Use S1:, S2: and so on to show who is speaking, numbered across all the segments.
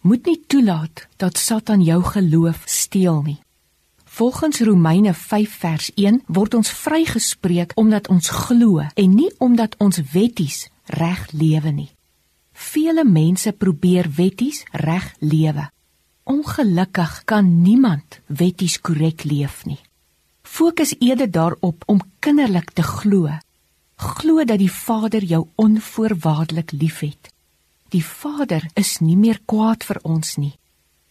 S1: Moet nie toelaat dat Satan jou geloof steel nie. Volgens Romeine 5 vers 1 word ons vrygespreek omdat ons glo en nie omdat ons wetties reg lewe nie. Vele mense probeer wetties reg lewe. Ongelukkig kan niemand wetties korrek leef nie. Fokus eerder daarop om kinderlik te glo. Glo dat die Vader jou onvoorwaardelik liefhet. Die Vader is nie meer kwaad vir ons nie.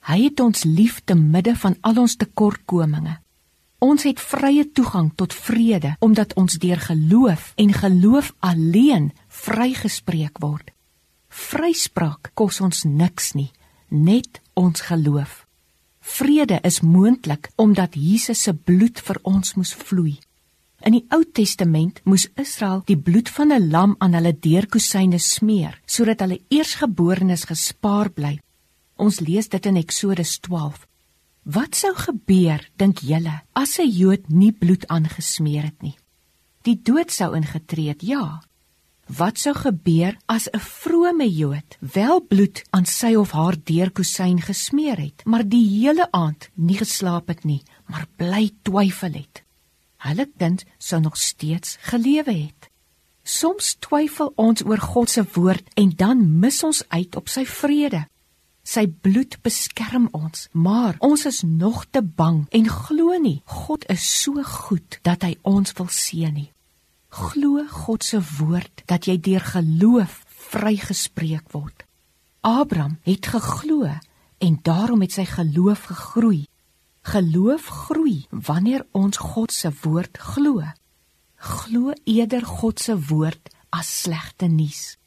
S1: Hy het ons lief te midde van al ons tekortkominge. Ons het vrye toegang tot vrede omdat ons deur geloof en geloof alleen vrygespreek word. Vryspraak kos ons niks nie, net ons geloof. Vrede is moontlik omdat Jesus se bloed vir ons moes vloei. In die Ou Testament moes Israel die bloed van 'n lam aan hulle deurkusyne smeer sodat hulle eersgeborenes gespaar bly. Ons lees dit in Eksodus 12. Wat sou gebeur dink julle as 'n Jood nie bloed aangesmeer het nie? Die dood sou ingetree het, ja. Wat sou gebeur as 'n vrome Jood wel bloed aan sy of haar deurkusyn gesmeer het, maar die hele aand nie geslaap het nie, maar bly twyfel het? Hulle kind sou nog steeds gelewe het. Soms twyfel ons oor God se woord en dan mis ons uit op sy vrede. Sy bloed beskerm ons, maar ons is nog te bang en glo nie God is so goed dat hy ons wil seën nie. Glo God se woord dat jy deur geloof vrygespreek word. Abraham het geglo en daarom het sy geloof gegroei. Geloof groei wanneer ons God se woord glo. Glo eerder God se woord as slegte nuus.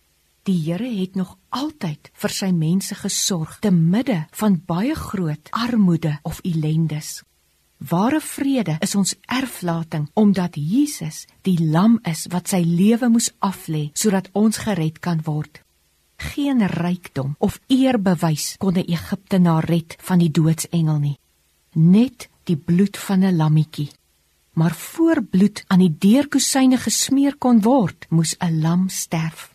S1: Die Here het nog altyd vir sy mense gesorg te midde van baie groot armoede of ellendes. Ware vrede is ons erflating omdat Jesus die lam is wat sy lewe moes aflê sodat ons gered kan word. Geen rykdom of eerbewys kon 'n Egiptenaar red van die doodsengel nie net die bloed van 'n lammetjie. Maar voor bloed aan die deurkusyne gesmeer kon word, moes 'n lam sterf.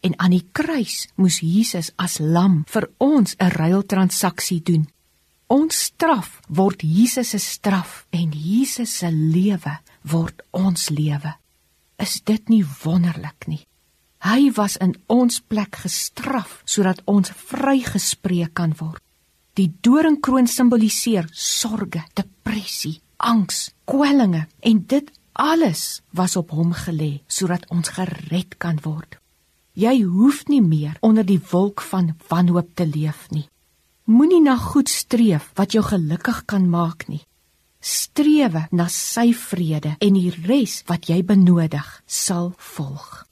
S1: En aan die kruis moes Jesus as lam vir ons 'n ruiltransaksie doen. Ons straf word Jesus se straf en Jesus se lewe word ons lewe. Is dit nie wonderlik nie? Hy was in ons plek gestraf sodat ons vrygespreek kan word. Die doringkroon simboliseer sorge, depressie, angs, kwellinge en dit alles was op hom gelê sodat ons gered kan word. Jy hoef nie meer onder die wolk van wanhoop te leef nie. Moenie na goed streef wat jou gelukkig kan maak nie. Strewe na sy vrede en die res wat jy benodig sal volg.